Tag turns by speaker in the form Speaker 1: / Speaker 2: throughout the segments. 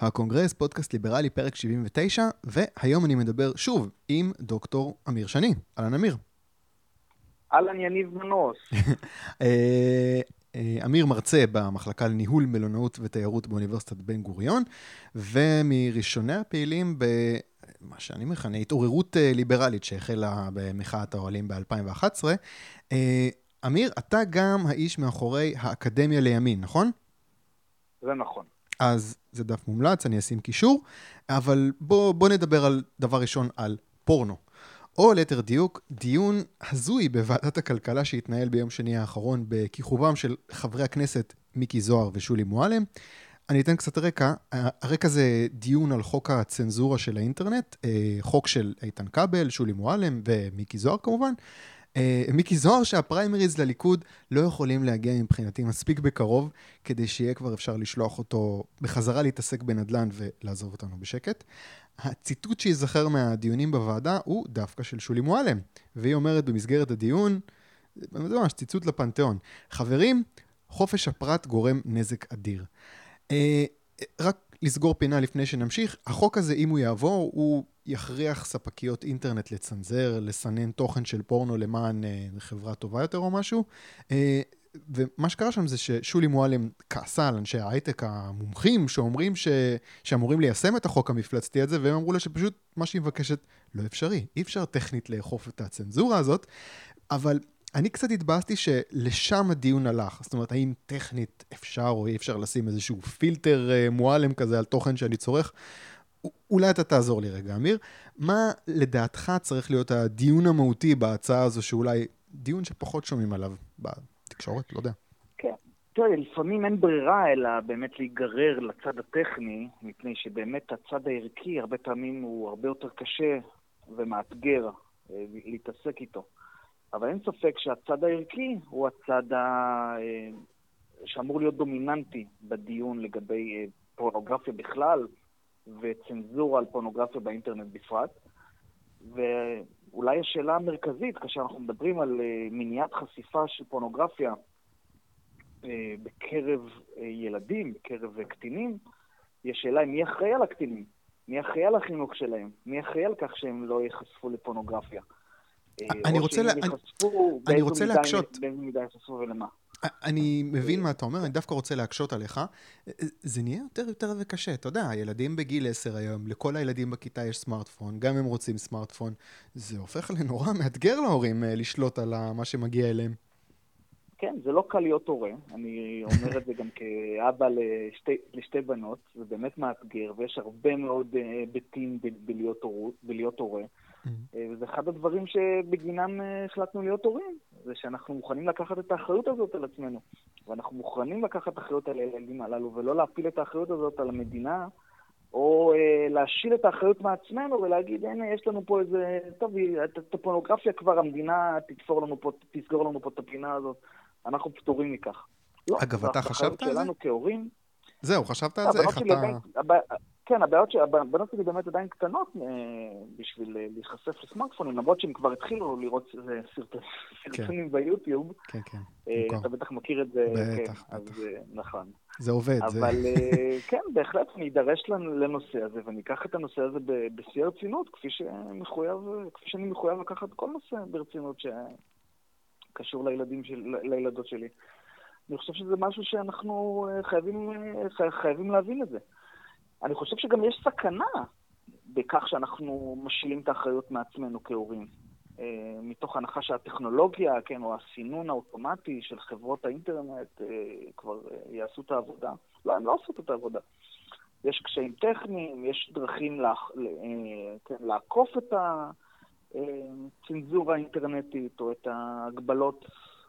Speaker 1: הקונגרס, פודקאסט ליברלי, פרק 79, והיום אני מדבר שוב עם דוקטור אמיר שני. אהלן אמיר.
Speaker 2: אהלן יניב מנוס.
Speaker 1: אה, אה, אמיר מרצה במחלקה לניהול מלונאות ותיירות באוניברסיטת בן גוריון, ומראשוני הפעילים במה שאני מכנה התעוררות אה, ליברלית שהחלה במחאת האוהלים ב-2011. אמיר, אתה גם האיש מאחורי האקדמיה לימין, נכון?
Speaker 2: זה נכון.
Speaker 1: אז זה דף מומלץ, אני אשים קישור, אבל בוא, בוא נדבר על דבר ראשון על פורנו. או ליתר דיוק, דיון הזוי בוועדת הכלכלה שהתנהל ביום שני האחרון בכיכובם של חברי הכנסת מיקי זוהר ושולי מועלם. אני אתן קצת רקע. הרקע זה דיון על חוק הצנזורה של האינטרנט, אה, חוק של איתן כבל, שולי מועלם ומיקי זוהר כמובן. אה, מיקי זוהר שהפריימריז לליכוד לא יכולים להגיע מבחינתי מספיק בקרוב, כדי שיהיה כבר אפשר לשלוח אותו בחזרה להתעסק בנדל"ן ולעזוב אותנו בשקט. הציטוט שייזכר מהדיונים בוועדה הוא דווקא של שולי מועלם, והיא אומרת במסגרת הדיון, זה ממש ציטוט לפנתיאון, חברים, חופש הפרט גורם נזק אדיר. אה, רק לסגור פינה לפני שנמשיך, החוק הזה, אם הוא יעבור, הוא יכריח ספקיות אינטרנט לצנזר, לסנן תוכן של פורנו למען אה, חברה טובה יותר או משהו. אה, ומה שקרה שם זה ששולי מועלם כעסה על אנשי ההייטק המומחים שאומרים ש... שאמורים ליישם את החוק המפלצתי הזה, והם אמרו לה שפשוט מה שהיא מבקשת לא אפשרי. אי אפשר טכנית לאכוף את הצנזורה הזאת, אבל אני קצת התבאסתי שלשם הדיון הלך. זאת אומרת, האם טכנית אפשר או אי אפשר לשים איזשהו פילטר אה, מועלם כזה על תוכן שאני צורך? אולי אתה תעזור לי רגע, אמיר. מה לדעתך צריך להיות הדיון המהותי בהצעה הזו, שאולי דיון שפחות שומעים עליו בתקשורת? לא יודע.
Speaker 2: כן. תראה, לפעמים אין ברירה אלא באמת להיגרר לצד הטכני, מפני שבאמת הצד הערכי הרבה פעמים הוא הרבה יותר קשה ומאתגר אה, להתעסק איתו. אבל אין ספק שהצד הערכי הוא הצד ה... אה, שאמור להיות דומיננטי בדיון לגבי אה, פורנוגרפיה בכלל וצנזורה על פורנוגרפיה באינטרנט בפרט. ואולי השאלה המרכזית, כאשר אנחנו מדברים על אה, מניעת חשיפה של פורנוגרפיה בקרב ילדים, בקרב קטינים, היא השאלה מי אחראי על הקטינים, מי אחראי על החינוך שלהם, מי אחראי על כך שהם לא ייחשפו לפורנוגרפיה.
Speaker 1: אני רוצה, לה... אני רוצה להקשות.
Speaker 2: באיזה מידה יחשפו ולמה.
Speaker 1: אני מבין מה אתה אומר, אני דווקא רוצה להקשות עליך. זה נהיה יותר יותר וקשה, אתה יודע, הילדים בגיל 10 היום, לכל הילדים בכיתה יש סמארטפון, גם הם רוצים סמארטפון. זה הופך לנורא מאתגר להורים אה, לשלוט על מה שמגיע אליהם.
Speaker 2: כן, זה לא קל להיות הורה, אני אומר את זה גם כאבא לשתי, לשתי בנות, זה באמת מאתגר, ויש הרבה מאוד אה, היבטים בלהיות הורה. Mm-hmm. אה, וזה אחד הדברים שבגינם אה, החלטנו להיות הורים, זה שאנחנו מוכנים לקחת את האחריות הזאת על עצמנו. ואנחנו מוכנים לקחת אחריות על הילדים הללו, ולא להפיל את האחריות הזאת על המדינה, או אה, להשיל את האחריות מעצמנו ולהגיד, הנה, יש לנו פה איזה... טוב, את הפורנוגרפיה כבר המדינה תתפור לנו פה, תסגור לנו פה את הפינה הזאת, אנחנו פטורים מכך.
Speaker 1: לא, אגב, אתה חשבת על זה?
Speaker 2: שלנו כהורים...
Speaker 1: זהו, חשבת על זה? איך אתה...
Speaker 2: כן, הבעיות שהבנות שלי באמת עדיין קטנות אה, בשביל אה, להיחשף לסמארטפונים, למרות שהם כבר התחילו לראות סרטונים כן. ביוטיוב.
Speaker 1: כן, כן.
Speaker 2: אה, אתה בטח מכיר את זה.
Speaker 1: בטח,
Speaker 2: כן, בטח. נכון.
Speaker 1: זה עובד.
Speaker 2: אבל כן, בהחלט אני אדרש לנושא הזה, ואני אקח את הנושא הזה בשיא הרצינות, כפי שאני מחויב לקחת כל נושא ברצינות שקשור לילדות שלי. אני חושב שזה משהו שאנחנו חייבים, חייבים להבין את זה. אני חושב שגם יש סכנה בכך שאנחנו משילים את האחריות מעצמנו כהורים. אה, מתוך הנחה שהטכנולוגיה, כן, או הסינון האוטומטי של חברות האינטרנט אה, כבר אה, יעשו את העבודה. לא, הן לא עושות את העבודה. יש קשיים טכניים, יש דרכים לה, כן, לעקוף את הצנזורה האינטרנטית או את ההגבלות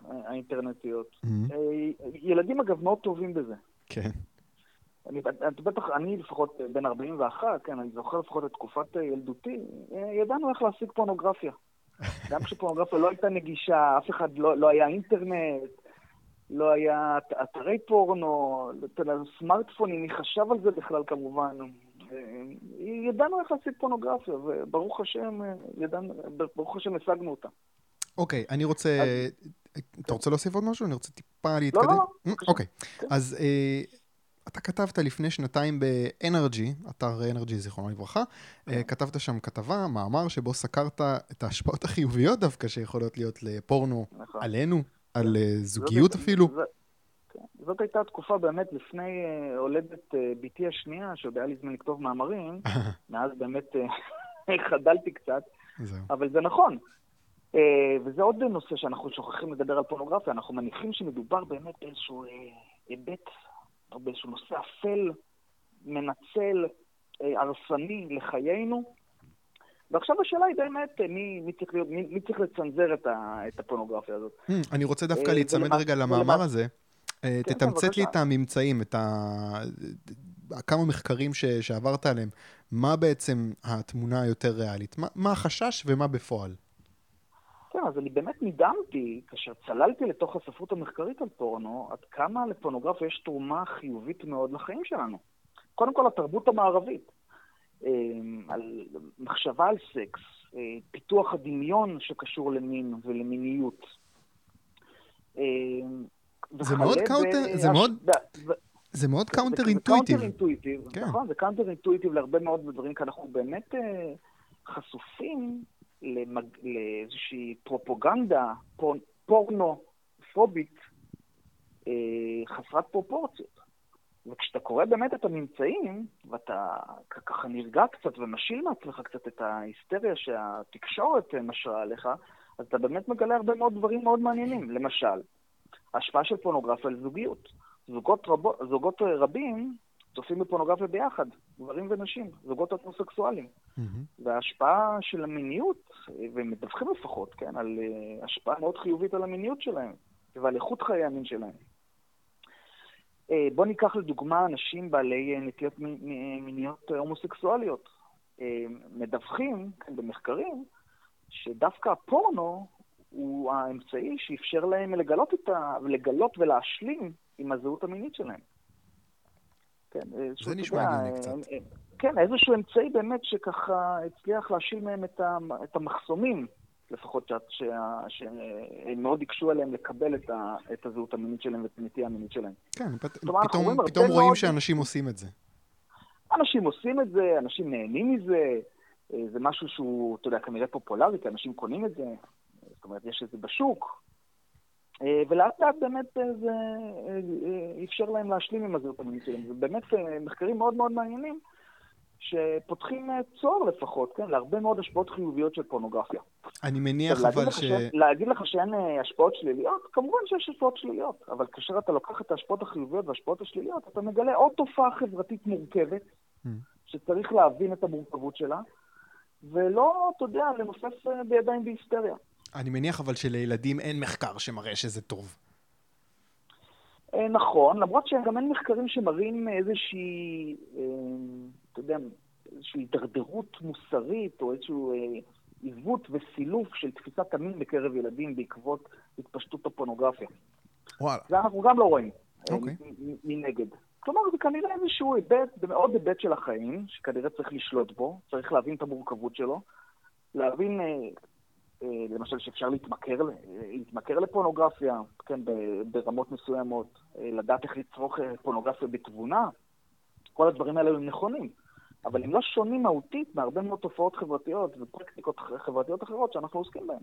Speaker 2: האינטרנטיות. Mm-hmm. ילדים, אגב, מאוד טובים בזה.
Speaker 1: כן.
Speaker 2: אני, בטח, אני לפחות בן 41, כן, אני זוכר לפחות את תקופת ילדותי, ידענו איך להשיג פורנוגרפיה. גם כשפורנוגרפיה לא הייתה נגישה, אף אחד לא, לא היה אינטרנט, לא היה אתרי פורנו, סמארטפונים, מי חשב על זה בכלל כמובן. ידענו איך להשיג פורנוגרפיה, וברוך השם, ידענו, ברוך השם השגנו אותה.
Speaker 1: אוקיי, אני רוצה... אתה רוצה להוסיף עוד משהו? אני רוצה טיפה להתקדם.
Speaker 2: לא, לא, לא.
Speaker 1: אוקיי, אז... אה, אתה כתבת לפני שנתיים ב-NRG, אתר NRG זיכרונו לברכה, כן. כתבת שם כתבה, מאמר, שבו סקרת את ההשפעות החיוביות דווקא שיכולות להיות לפורנו נכון. עלינו, על זוגיות זאת, אפילו. זאת,
Speaker 2: כן. זאת הייתה תקופה באמת לפני uh, הולדת בתי השנייה, שעוד היה לי זמן לכתוב מאמרים, מאז באמת חדלתי קצת. אבל זה נכון. וזה עוד נושא שאנחנו שוכחים לדבר על פורנוגרפיה, אנחנו מניחים שמדובר באמת באיזשהו היבט, באיזשהו נושא אפל, מנצל, uh, הרסני לחיינו. ועכשיו השאלה היא באמת מי, מי, צריך, להיות, מי, מי צריך לצנזר את, ה, את הפורנוגרפיה הזאת.
Speaker 1: Hmm, אני רוצה דווקא להיצמד רגע למאמר הזה. אה, כן, תתמצת לי את הממצאים, את ה... כמה מחקרים ש... שעברת עליהם. מה בעצם התמונה היותר ריאלית? מה, מה החשש ומה בפועל?
Speaker 2: כן, אז אני באמת נדהמתי, כאשר צללתי לתוך הספרות המחקרית על פורנו, עד כמה לפורנוגרפיה יש תרומה חיובית מאוד לחיים שלנו. קודם כל, התרבות המערבית. אה, על מחשבה על סקס, אה, פיתוח הדמיון שקשור למין ולמיניות.
Speaker 1: זה מאוד counter, זה מאוד... זה מאוד קאונטר אינטואיטיב. זה קאונטר
Speaker 2: intuitive, כן. נכון, זה counter intuitive להרבה מאוד דברים, כי אנחנו באמת אה, חשופים למג... לאיזושהי פרופוגנדה פור... פורנופובית אה, חסרת פרופורציות. וכשאתה קורא באמת את הממצאים, ואתה ככה נרגע קצת ומשיל מעצמך קצת את ההיסטריה שהתקשורת משרה עליך, אז אתה באמת מגלה הרבה מאוד דברים מאוד מעניינים. למשל, השפעה של פורנוגרפיה על זוגיות. זוגות, רב... זוגות רבים צופים בפורנוגרפיה ביחד, גברים ונשים, זוגות הטרוסקסואלים. Mm-hmm. וההשפעה של המיניות, והם מדווחים לפחות, כן, על uh, השפעה מאוד חיובית על המיניות שלהם ועל איכות חיי המין שלהם. Uh, בואו ניקח לדוגמה אנשים בעלי uh, נטיות מיניות הומוסקסואליות. מדווחים, כן, במחקרים, שדווקא הפורנו הוא האמצעי שאפשר להם לגלות, ה... לגלות ולהשלים עם הזהות המינית שלהם.
Speaker 1: כן, זה נשמע הגיוני קצת.
Speaker 2: כן, איזשהו אמצעי באמת שככה הצליח להשיל מהם את, ה... את המחסומים, לפחות שהם מאוד הקשו עליהם לקבל את, ה... את הזהות המינית שלהם ואת הנטייה המינית שלהם.
Speaker 1: כן, פת... פתאום, פתאום, פתאום רואים מאוד... שאנשים עושים את זה.
Speaker 2: אנשים עושים את זה, אנשים נהנים מזה, אה, זה משהו שהוא, אתה יודע, כנראה פופולרי, כי אנשים קונים את זה. זאת אומרת, יש את זה בשוק, אה, ולאט לאט באמת אה, זה אה, אפשר להם להשלים עם הזהות המינית שלהם. זה באמת מחקרים מאוד מאוד מעניינים, שפותחים צוהר לפחות, כן, להרבה מאוד השפעות חיוביות של פורנוגרפיה.
Speaker 1: אני מניח אבל ש...
Speaker 2: להגיד לך שאין השפעות שליליות? כמובן שיש השפעות שליליות, אבל כאשר אתה לוקח את ההשפעות החיוביות וההשפעות השליליות, אתה מגלה עוד תופעה חברתית מורכבת, mm. שצריך להבין את המורכבות שלה, ולא, אתה יודע, לנופף בידיים בהיסטריה.
Speaker 1: אני מניח אבל שלילדים אין מחקר שמראה שזה טוב.
Speaker 2: אה, נכון, למרות שגם אין מחקרים שמראים איזושהי, אה, אתה יודע, איזושהי הידרדרות מוסרית או איזשהו אה, עיוות וסילוף של תפיסת המין בקרב ילדים בעקבות התפשטות הפורנוגרפיה.
Speaker 1: וואלה.
Speaker 2: זה אנחנו גם לא רואים אוקיי. מנגד. כלומר, זה כנראה איזשהו היבט, מאוד היבט של החיים, שכנראה צריך לשלוט בו, צריך להבין את המורכבות שלו, להבין למשל שאפשר להתמכר, להתמכר לפורנוגרפיה, כן, ברמות מסוימות, אה, לדעת איך לצרוך אה, פורנוגרפיה בתבונה, כל הדברים האלה הם נכונים. אבל הם לא שונים מהותית מהרבה מאוד תופעות חברתיות ופרקטיקות חברתיות אחרות שאנחנו עוסקים בהן.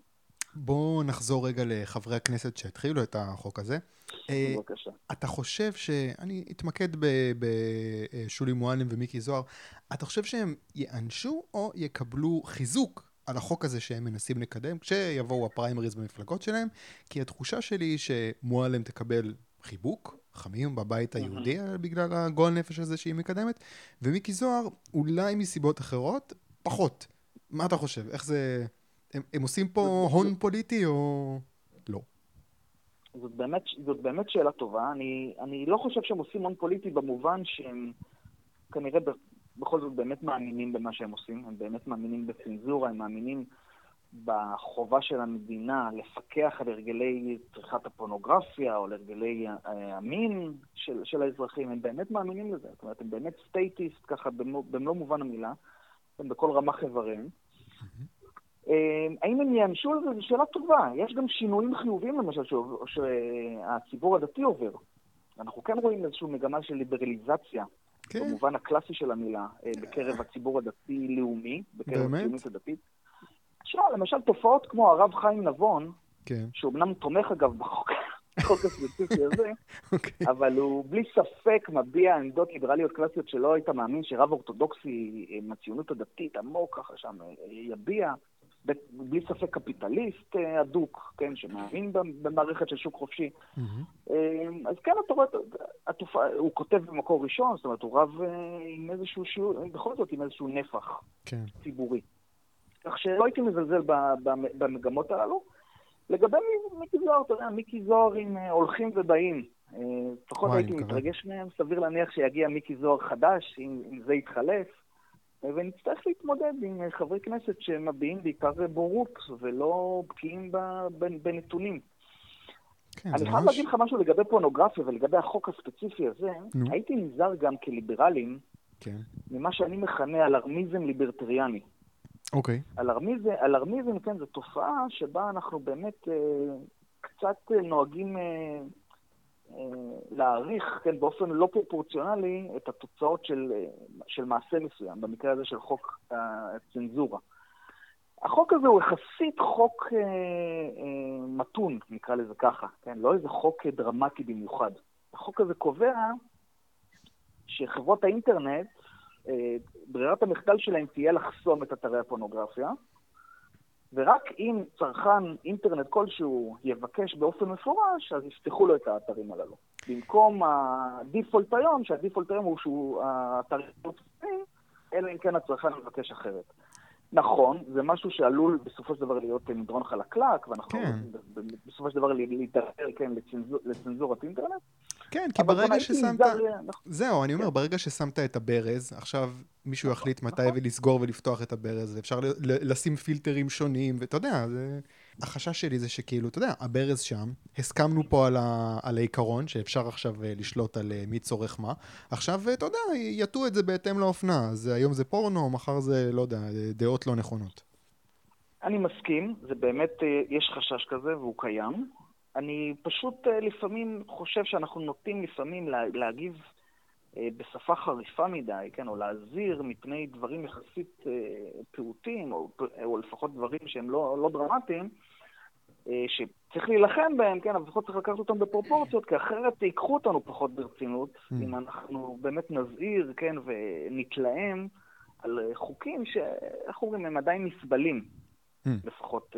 Speaker 1: בואו נחזור רגע לחברי הכנסת שהתחילו את החוק הזה.
Speaker 2: בבקשה.
Speaker 1: אתה חושב ש... אני אתמקד בשולי מועלם ומיקי זוהר. אתה חושב שהם ייענשו או יקבלו חיזוק על החוק הזה שהם מנסים לקדם, כשיבואו הפריימריז במפלגות שלהם, כי התחושה שלי היא שמועלם תקבל חיבוק, חמים בבית היהודי בגלל הגועל נפש הזה שהיא מקדמת, ומיקי זוהר, אולי מסיבות אחרות, פחות. מה אתה חושב? איך זה... הם, הם עושים פה הון פוליטי או לא?
Speaker 2: זאת באמת, זאת באמת שאלה טובה. אני, אני לא חושב שהם עושים הון פוליטי במובן שהם כנראה בכל זאת באמת מאמינים במה שהם עושים, הם באמת מאמינים בצנזורה, הם מאמינים בחובה של המדינה לפקח על הרגלי צריכת הפורנוגרפיה או על הרגלי המין של, של האזרחים, הם באמת מאמינים לזה. זאת אומרת, הם באמת סטייטיסט ככה במלוא מובן המילה, הם בכל רמ"ח איבריהם. אמ, האם הם ייענשו על זה? זו שאלה טובה. יש גם שינויים חיוביים, למשל, שהציבור הדתי עובר. אנחנו כן רואים איזושהי מגמה של ליברליזציה,
Speaker 1: כן,
Speaker 2: במובן הקלאסי של המילה, אה, בקרב הציבור הדתי-לאומי, בקרב? הציונות הדתית. עכשיו, למשל, תופעות כמו הרב חיים נבון,
Speaker 1: כן,
Speaker 2: שאומנם תומך אגב בחוק, הספציפי הזה,
Speaker 1: אוקיי.
Speaker 2: אבל הוא בלי ספק מביע עמדות ליברליות קלאסיות שלא היית מאמין שרב אורתודוקסי אה, מהציונות הדתית עמוק ככה שם אה, יביע. בלי ספק קפיטליסט אה, הדוק, כן, שמאמין במערכת של שוק חופשי. אה, אז כן, אתה רואה, התופעה, הוא כותב במקור ראשון, זאת אומרת, הוא רב אה, עם איזשהו שיעור, בכל זאת עם איזשהו נפח
Speaker 1: כן,
Speaker 2: ציבורי. כך שלא הייתי מזלזל במגמות הללו. לגבי מי- מיקי זוהר, אתה יודע, מיקי זוהרים אה, הולכים ובאים. אה, לפחות הייתי. מתרגש מהם, סביר להניח שיגיע מיקי זוהר חדש, אם זה יתחלף. אה, ונצטרך להתמודד עם אה, חברי כנסת שמביעים בעיקר בורות ולא בקיאים בנתונים.
Speaker 1: כן,
Speaker 2: אני חייב
Speaker 1: ממש...
Speaker 2: להגיד לך משהו לגבי פורנוגרפיה ולגבי החוק הספציפי הזה.
Speaker 1: נו.
Speaker 2: הייתי נזהר גם כליברלים
Speaker 1: כן,
Speaker 2: ממה שאני מכנה אלרמיזם ליברטריאני.
Speaker 1: אוקיי.
Speaker 2: אלרמיזם, אלרמיזם, כן, זו תופעה שבה אנחנו באמת אה, קצת אה, נוהגים אה, אה, להעריך, כן, באופן לא פרופורציונלי, את התוצאות של, אה, של מעשה מסוים, במקרה הזה של חוק אה, הצנזורה. החוק הזה הוא יחסית חוק אה, אה, מתון, נקרא לזה ככה, כן? לא איזה חוק אה, דרמטי במיוחד. החוק הזה קובע שחברות האינטרנט, אה, ברירת המחדל שלהם תהיה לחסום את אתרי הפורנוגרפיה, ורק אם צרכן אינטרנט כלשהו יבקש באופן מפורש, אז יפתחו לו את האתרים הללו. במקום הדיפולט היום, שהדיפולט היום הוא שהוא האתרים לא פתוחים, אלא אם כן הצרכן מבקש אחרת. נכון, זה משהו שעלול בסופו של דבר להיות מדרון חלקלק, ואנחנו
Speaker 1: כן.
Speaker 2: בסופו של דבר להידרדר, כן, לצנזור, לצנזורת אינטרנט.
Speaker 1: כן, כי ברגע ששמת...
Speaker 2: אנחנו-
Speaker 1: זהו, אני אומר, ברגע ששמת את הברז, עכשיו מישהו יחליט מתי
Speaker 2: נכון.
Speaker 1: לסגור ולפתוח את הברז, ואפשר לשים פילטרים שונים, ואתה יודע, זה... החשש שלי זה שכאילו, אתה יודע, הברז שם, הסכמנו פה על, ה... על העיקרון שאפשר עכשיו אה, לשלוט על אה, מי צורך מה, עכשיו, אה, אתה יודע, יטו את זה בהתאם לאופנה, אז היום זה פורנו, מחר זה, לא יודע, דעות לא נכונות.
Speaker 2: אני מסכים, זה באמת, יש חשש כזה והוא קיים. אני פשוט אה, לפעמים חושב שאנחנו נוטים לפעמים לה, להגיב אה, בשפה חריפה מדי, כן, או להזהיר מפני דברים יחסית אה, פעוטים, או, או לפחות דברים שהם לא, לא דרמטיים, שצריך להילחם בהם, כן, אבל לפחות צריך לקחת אותם בפרופורציות, כי אחרת ייקחו אותנו פחות ברצינות,
Speaker 1: Mm.
Speaker 2: אם אנחנו באמת נזהיר, כן, ונתלהם על חוקים שאיך אומרים, הם עדיין נסבלים.
Speaker 1: Mm.
Speaker 2: לפחות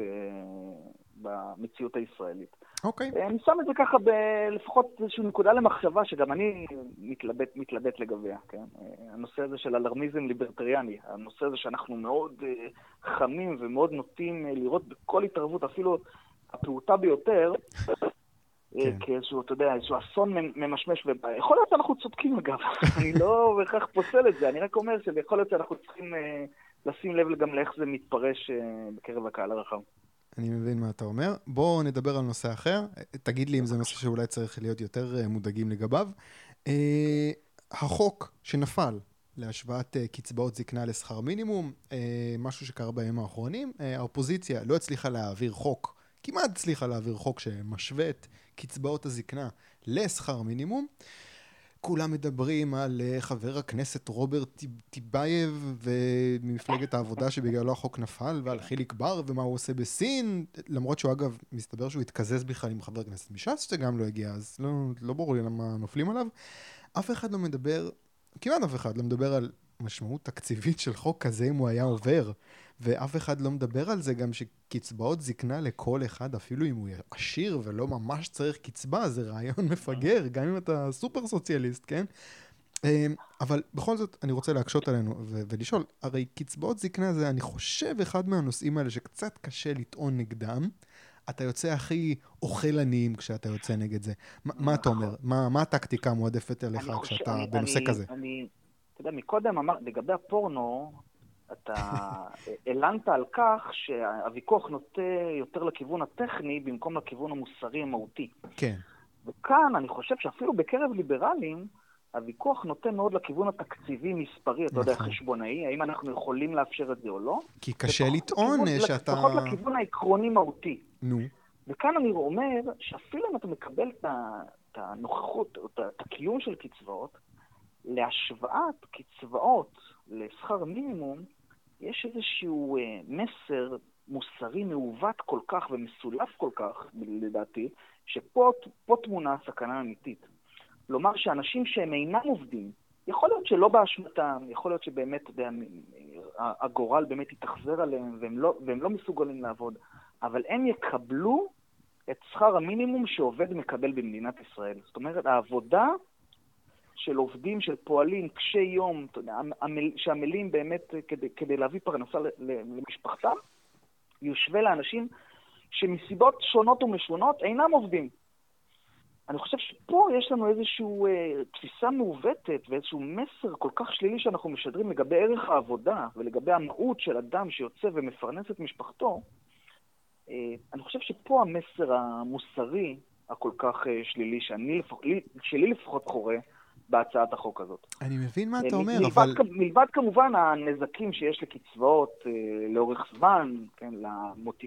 Speaker 2: במציאות הישראלית.
Speaker 1: אוקיי,
Speaker 2: אה, אני שם את זה ככה ב- לפחות איזושהי נקודה למחשבה שגם אני מתלבט, מתלבט לגביה, כן? אה, הנושא הזה של אלרמיזם ליברטריאני, הנושא הזה שאנחנו מאוד אה, חמים ומאוד נוטים לראות בכל התערבות, אפילו הפעוטה ביותר,
Speaker 1: כן.
Speaker 2: כאיזשהו, אתה יודע, איזשהו אסון ממ- ממשמש ובא. יכול להיות שאנחנו צודקים אגב, אני לא בהכרח פוסל את זה, אני רק אומר שיכול להיות שאנחנו צריכים לשים לב גם לאיך זה מתפרש בקרב הקהל הרחב.
Speaker 1: אני מבין מה אתה אומר. בואו נדבר על נושא אחר. תגיד לי אם זה נושא שאולי צריך להיות יותר אה, מודאגים לגביו. אה, החוק שנפל להשוואת אה, קצבאות זקנה לשכר מינימום, משהו שקרה בימים האחרונים, האופוזיציה לא הצליחה להעביר חוק, כמעט הצליחה להעביר חוק שמשווה את קצבאות הזקנה לשכר מינימום. כולם מדברים על אה, חבר הכנסת רוברט טיב- טיבייב וממפלגת העבודה שבגללו החוק נפל, ועל חיליק בר ומה הוא עושה בסין, למרות שהוא אגב, מסתבר שהוא התקזז בכלל עם חבר כנסת מש"ס שגם לא הגיע, אז לא, לא ברור לי למה נופלים עליו. אף אחד לא מדבר, כמעט אף אחד לא מדבר על משמעות תקציבית של חוק כזה אם הוא היה עובר, ואף אחד לא מדבר על זה גם שקצבאות זקנה לכל אחד, אפילו אם הוא עשיר ולא ממש צריך קצבה, זה רעיון מפגר, גם אם אתה סופר סוציאליסט, כן? אמ, אבל בכל זאת, אני רוצה להקשות עלינו ו- ולשאול, הרי קצבאות זקנה זה, אני חושב, אחד מהנושאים האלה שקצת קשה לטעון נגדם. אתה יוצא הכי אוכל עניים כשאתה יוצא נגד זה. מה- מה אתה אומר? מה מה הטקטיקה המועדפת עליך
Speaker 2: חושב-
Speaker 1: כשאתה
Speaker 2: אני-
Speaker 1: בנושא
Speaker 2: אני-
Speaker 1: כזה?
Speaker 2: אני, אתה יודע, מקודם אמר, לגבי הפורנו, אתה הלנת על כך שהוויכוח נוטה יותר לכיוון הטכני במקום לכיוון המוסרי המהותי.
Speaker 1: כן,
Speaker 2: וכאן אני חושב שאפילו בקרב ליברלים, הוויכוח נוטה מאוד לכיוון התקציבי-מספרי, אתה יודע,
Speaker 1: נכון.
Speaker 2: חשבונאי, האם אנחנו יכולים לאפשר את זה או לא.
Speaker 1: כי קשה לטעון שאתה...
Speaker 2: לפחות לכיוון העקרוני-מהותי.
Speaker 1: נו,
Speaker 2: וכאן אני אומר שאפילו אם אתה מקבל את הנוכחות, את הקיום של קצבאות, להשוואת קצבאות לשכר מינימום, יש איזשהו אה, מסר מוסרי מעוות כל כך ומסולף כל כך, לדעתי, שפה טמונה הסכנה האמיתית. כלומר שאנשים שהם אינם עובדים, יכול להיות שלא באשמתם, יכול להיות שבאמת, אתה יודע, הגורל באמת יתאכזר עליהם והם לא, והם לא מסוגלים לעבוד, אבל הם יקבלו את שכר המינימום שעובד מקבל במדינת ישראל. זאת אומרת, העבודה של עובדים, של פועלים קשי יום, אתה יודע, שעמלים באמת כדי, כדי להביא פרנסה למשפחתם, יושווה לאנשים שמסיבות שונות ומשונות אינם עובדים. אני חושב שפה יש לנו איזושהי אה, תפיסה מעוותת ואיזשהו מסר כל כך שלילי שאנחנו משדרים לגבי ערך העבודה ולגבי המהות של אדם שיוצא ומפרנס את משפחתו. אה, אני חושב שפה המסר המוסרי הכל כך אה, שלילי, שאני לפח, שלי לפחות חורה, בהצעת החוק הזאת.
Speaker 1: אני מבין מה אתה אומר, מלבד, אבל...
Speaker 2: מלבד כמובן הנזקים שיש לקצבאות אה, לאורך זמן, כן, למוט...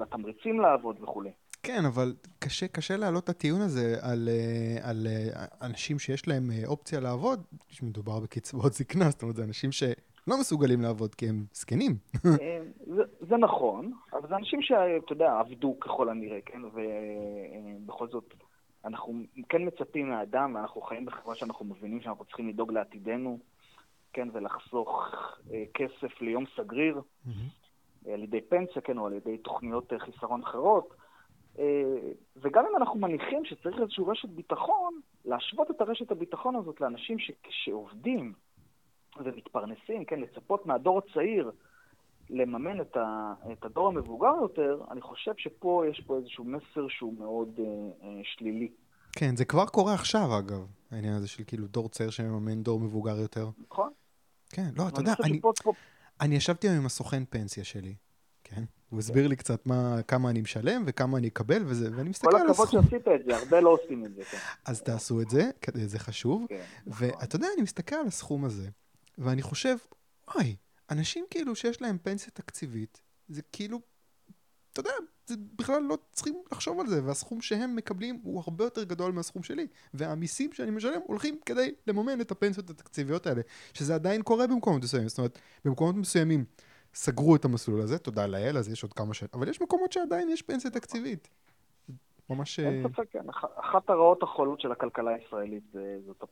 Speaker 2: לתמריצים לעבוד וכולי.
Speaker 1: כן, אבל קשה, קשה להעלות את הטיעון הזה על, אה, על אה, אנשים שיש להם אה, אופציה לעבוד, כשמדובר בקצבאות זקנה, זאת אומרת, זה אנשים שלא מסוגלים לעבוד כי הם זקנים.
Speaker 2: זה, זה נכון, אבל זה אנשים שאתה יודע, עבדו ככל הנראה, כן, ובכל זאת אנחנו כן מצפים מהאדם, ואנחנו חיים בחברה שאנחנו מבינים שאנחנו צריכים לדאוג לעתידנו, כן, ולחסוך אה, כסף ליום סגריר, mm-hmm. על ידי פנסיה, כן, או על ידי תוכניות אה, חיסרון אחרות. אה, וגם אם אנחנו מניחים שצריך איזושהי רשת ביטחון, להשוות את הרשת הביטחון הזאת לאנשים ש... שעובדים ומתפרנסים, כן, לצפות מהדור הצעיר לממן את, ה, את הדור המבוגר יותר, אני חושב שפה יש פה איזשהו מסר שהוא מאוד אה, אה, שלילי.
Speaker 1: כן, זה כבר קורה עכשיו, אגב, העניין הזה של כאילו דור צעיר שמממן דור מבוגר יותר.
Speaker 2: נכון.
Speaker 1: כן, לא, אתה יודע, אני, פה... אני ישבתי היום עם הסוכן פנסיה שלי, כן? הוא הסביר לי קצת מה, כמה אני משלם וכמה אני אקבל וזה, ואני מסתכל על
Speaker 2: הסכום. כל הכבוד שעשית את זה, הרבה לא עושים את זה, כן.
Speaker 1: אז תעשו את זה, זה חשוב. כן, נכון. ואתה יודע, אני מסתכל על הסכום הזה, ואני חושב, אוי, אנשים כאילו שיש להם פנסיה תקציבית, זה כאילו, אתה יודע, זה בכלל לא צריכים לחשוב על זה, והסכום שהם מקבלים הוא הרבה יותר גדול מהסכום שלי, והמיסים שאני משלם הולכים כדי לממן את הפנסיות התקציביות האלה, שזה עדיין קורה במקומות מסוימים, זאת אומרת, במקומות מסוימים סגרו את המסלול הזה, תודה לאל, אז יש עוד כמה שנים, אבל יש מקומות שעדיין יש פנסיה תקציבית. ממש...
Speaker 2: אין ספק, כן. אחת הרעות החולות של הכלכלה הישראלית זאת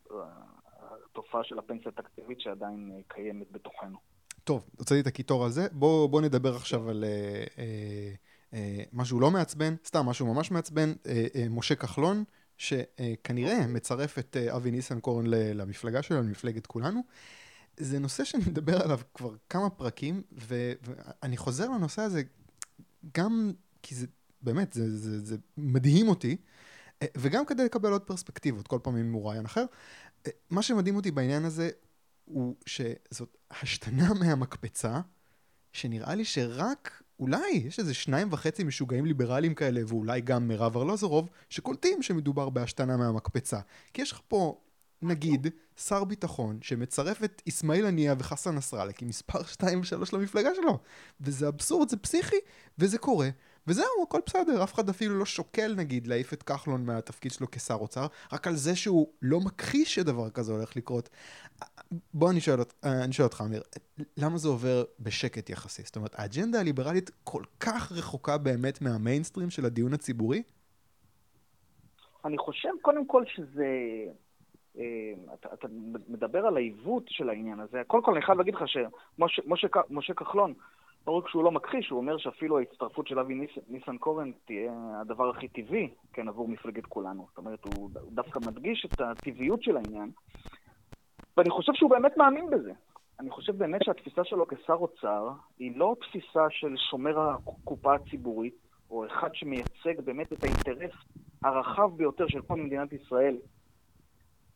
Speaker 2: התופעה של הפנסיה התקציבית שעדיין קיימת בתוכנו.
Speaker 1: טוב, הוצאתי את הקיטור הזה. בואו בוא נדבר עכשיו על אה, אה, אה, משהו לא מעצבן, סתם משהו ממש מעצבן. אה, אה, משה כחלון, שכנראה מצרף את אה, אבי ניסנקורן למפלגה שלו, למפלגת כולנו. זה נושא שאני מדבר עליו כבר כמה פרקים, ו, ואני חוזר לנושא הזה גם כי זה, באמת, זה, זה, זה מדהים אותי, אה, וגם כדי לקבל עוד פרספקטיבות, כל פעם עם מרואיין אחר. אה, מה שמדהים אותי בעניין הזה הוא שזאת השתנה מהמקפצה, שנראה לי שרק, אולי, יש איזה שניים וחצי משוגעים ליברליים כאלה, ואולי גם מרב ארלוזורוב, שקולטים שמדובר בהשתנה מהמקפצה. כי יש לך פה, נגיד, שר ביטחון שמצרף את אסמאעיל הנייה וחסן נסראללה כמספר 2 ו-3 למפלגה שלו. וזה אבסורד, זה פסיכי, וזה קורה. וזהו, הכל בסדר, אף אחד אפילו לא שוקל נגיד להעיף את כחלון מהתפקיד שלו כשר אוצר, רק על זה שהוא לא מכחיש שדבר כזה הולך לקרות. בוא אני שואל, אני שואל אותך, אמיר, למה זה עובר בשקט יחסי? זאת אומרת, האג'נדה הליברלית כל כך רחוקה באמת מהמיינסטרים של הדיון הציבורי?
Speaker 2: אני חושב קודם כל שזה... אה, אתה, אתה מדבר על העיוות של העניין הזה. קודם כל אני חייב להגיד לך שמשה כחלון, לא רק שהוא לא מכחיש, הוא אומר שאפילו ההצטרפות של אבי ניס, ניסנקורן תהיה הדבר הכי טבעי, כן, עבור מפלגת כולנו. זאת אומרת, הוא דווקא מדגיש את הטבעיות של העניין. ואני חושב שהוא באמת מאמין בזה. אני חושב באמת שהתפיסה שלו כשר אוצר היא לא תפיסה של שומר הקופה הציבורית, או אחד שמייצג באמת את האינטרס הרחב ביותר של כל מדינת ישראל,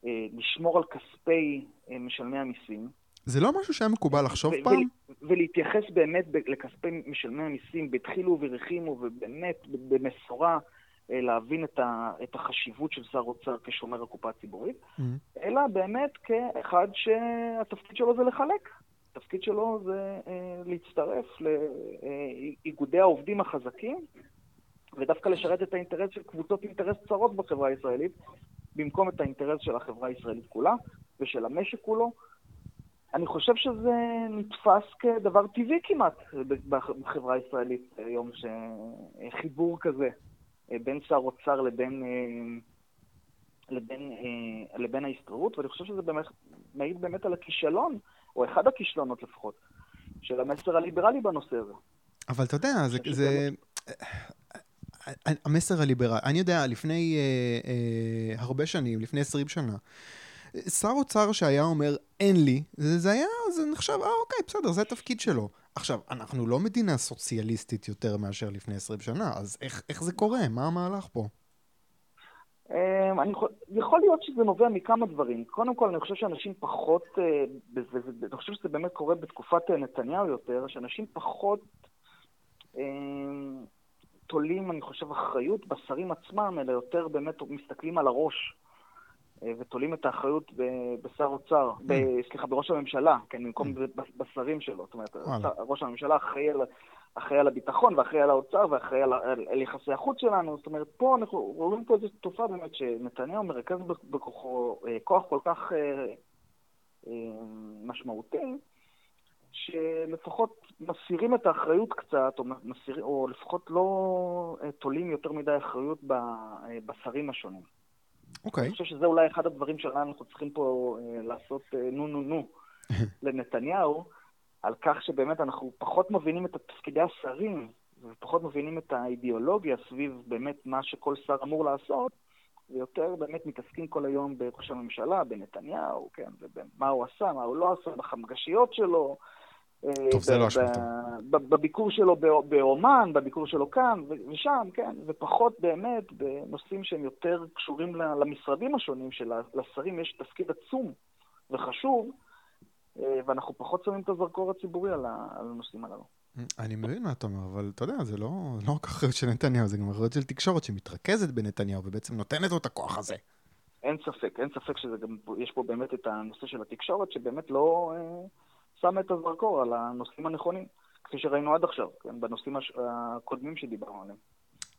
Speaker 2: אה, לשמור על כספי אה, משלמי המיסים.
Speaker 1: זה לא משהו שהיה מקובל לחשוב פעם?
Speaker 2: ולהתייחס באמת לכספי משלמי המיסים בדחילו ורחימו ובאמת במשורה. אה, להבין את, ה, את החשיבות של שר אוצר כשומר הקופה הציבורית, mm-hmm. אלא באמת כאחד שהתפקיד שלו זה לחלק. התפקיד שלו זה אה, להצטרף לאיגודי העובדים החזקים ודווקא לשרת את האינטרס של קבוצות אינטרס צרות בחברה הישראלית, במקום את האינטרס של החברה הישראלית כולה ושל המשק כולו. אני חושב שזה נתפס כדבר טבעי כמעט בחברה הישראלית היום, שחיבור כזה בין שר אוצר לבין, לבין, לבין ההסתדרות, ואני חושב שזה באמת מעיד באמת על הכישלון, או אחד הכישלונות לפחות, של המסר הליברלי בנושא הזה.
Speaker 1: אבל אתה יודע, זה... זה... המסר הליברלי, אני יודע, לפני אה, אה, הרבה שנים, לפני 20 שנה, שר אוצר שהיה אומר, אין לי, זה, זה היה, זה נחשב, אה, אוקיי, בסדר, זה התפקיד שלו. עכשיו, אנחנו לא מדינה סוציאליסטית יותר מאשר לפני 20 שנה, אז איך, איך זה קורה? מה המהלך פה?
Speaker 2: אמ, אני, יכול להיות שזה נובע מכמה דברים. קודם כל, אני חושב שאנשים פחות, אה, אני חושב שזה באמת קורה בתקופת אה, נתניהו יותר, שאנשים פחות אמ, תולים, אני חושב, אחריות בשרים עצמם, אלא יותר באמת מסתכלים על הראש. אה, ותולים את האחריות בשר אוצר, mm. סליחה, בראש הממשלה, כן, במקום mm. בשרים שלו. זאת אומרת, ראש הממשלה אחראי על, אחראי על הביטחון ואחראי על האוצר ואחראי על, על, על יחסי החוץ שלנו. זאת אומרת, פה אנחנו רואים פה איזו תופעה באמת שנתניהו מרכז בכוחו אה, כוח כל כך אה, אה, משמעותי, שלפחות מסירים את האחריות קצת, או, מסיר, או לפחות לא תולים יותר מדי אחריות בשרים השונים.
Speaker 1: אוקיי. Okay.
Speaker 2: אני חושב שזה אולי אחד הדברים שאנחנו צריכים פה אה, לעשות אה, נו נו נו לנתניהו, על כך שבאמת אנחנו פחות מבינים את תפקידי השרים, ופחות מבינים את האידיאולוגיה סביב באמת מה שכל שר אמור לעשות, ויותר באמת מתעסקים כל היום בראש הממשלה, בנתניהו, כן, ומה הוא עשה, מה הוא לא עשה, בחמגשיות שלו.
Speaker 1: אה, טוב, זה לא אשמתו.
Speaker 2: בביקור שלו באומן, בביקור שלו כאן ושם, כן, ופחות באמת בנושאים שהם יותר קשורים למשרדים השונים, שלשרים יש תפקיד עצום וחשוב, אה, ואנחנו פחות שמים את הזרקור הציבורי על הנושאים הללו.
Speaker 1: אני מבין מה אתה אומר, אבל אתה יודע, זה לא, לא רק אחריות של נתניהו, זה גם אחריות של תקשורת שמתרכזת בנתניהו ובעצם נותנת לו את הכוח הזה.
Speaker 2: אין ספק, אין ספק שיש פה באמת את הנושא של התקשורת, שבאמת לא אה, שמה את הזרקור על הנושאים הנכונים, כפי שראינו עד עכשיו, כן, בנושאים הקודמים שדיברנו עליהם.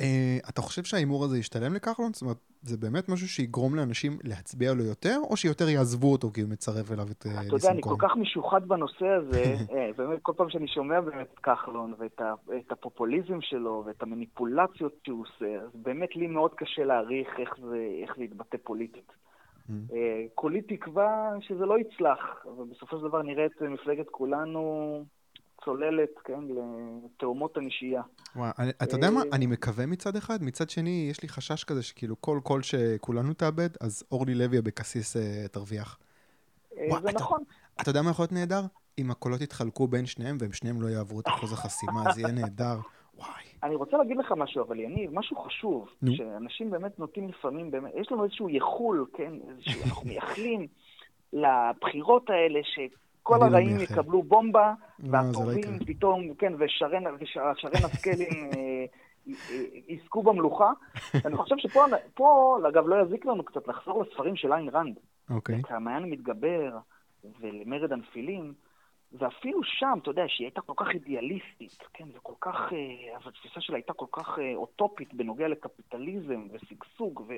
Speaker 1: Uh, אתה חושב שההימור הזה ישתלם לכחלון? זאת אומרת, זה באמת משהו שיגרום לאנשים להצביע לו יותר, או שיותר יעזבו אותו כי הוא מצרף אליו את ניסנקורן?
Speaker 2: אתה יודע, אני כל כך משוחד בנושא הזה, אה, באמת, כל פעם שאני שומע באמת את כחלון, ואת את הפופוליזם שלו, ואת המניפולציות שהוא עושה, אז באמת לי מאוד קשה להעריך איך זה, איך זה יתבטא פוליטית. Mm. אה, כולי תקווה שזה לא יצלח, ובסופו של דבר נראה את מפלגת כולנו צוללת, כן, לתאומות הנשייה.
Speaker 1: וואי, אתה יודע מה? אה, אני מקווה מצד אחד, מצד שני, יש לי חשש כזה שכאילו כל קול שכולנו תאבד, אז אורלי לוי אבקסיס אה, תרוויח.
Speaker 2: זה נכון.
Speaker 1: אתה יודע מה יכול להיות נהדר? אם הקולות יתחלקו בין שניהם והם שניהם לא יעברו את אחוז החסימה, אז יהיה נהדר. וואי.
Speaker 2: אני רוצה להגיד לך משהו, אבל יניב, משהו חשוב, נו. שאנשים באמת נוטים לפעמים, באמת, יש לנו איזשהו יחול, כן, איזשהו, אנחנו מייחלים לבחירות האלה, ש... כל לא הרעים לא יקבלו בומבה, והטובים לא פתאום, כן, ושרן השקלים אה, יזכו במלוכה. אני חושב שפה, אגב, לא יזיק לנו קצת לחזור לספרים של איין ראנד.
Speaker 1: אוקיי.
Speaker 2: כמעיין מתגבר, ולמרד הנפילים. ואפילו שם, אתה יודע, שהיא הייתה כל כך אידיאליסטית, כן, וכל כך, אה, התפיסה שלה הייתה כל כך אה, אוטופית בנוגע לקפיטליזם ושגשוג ו,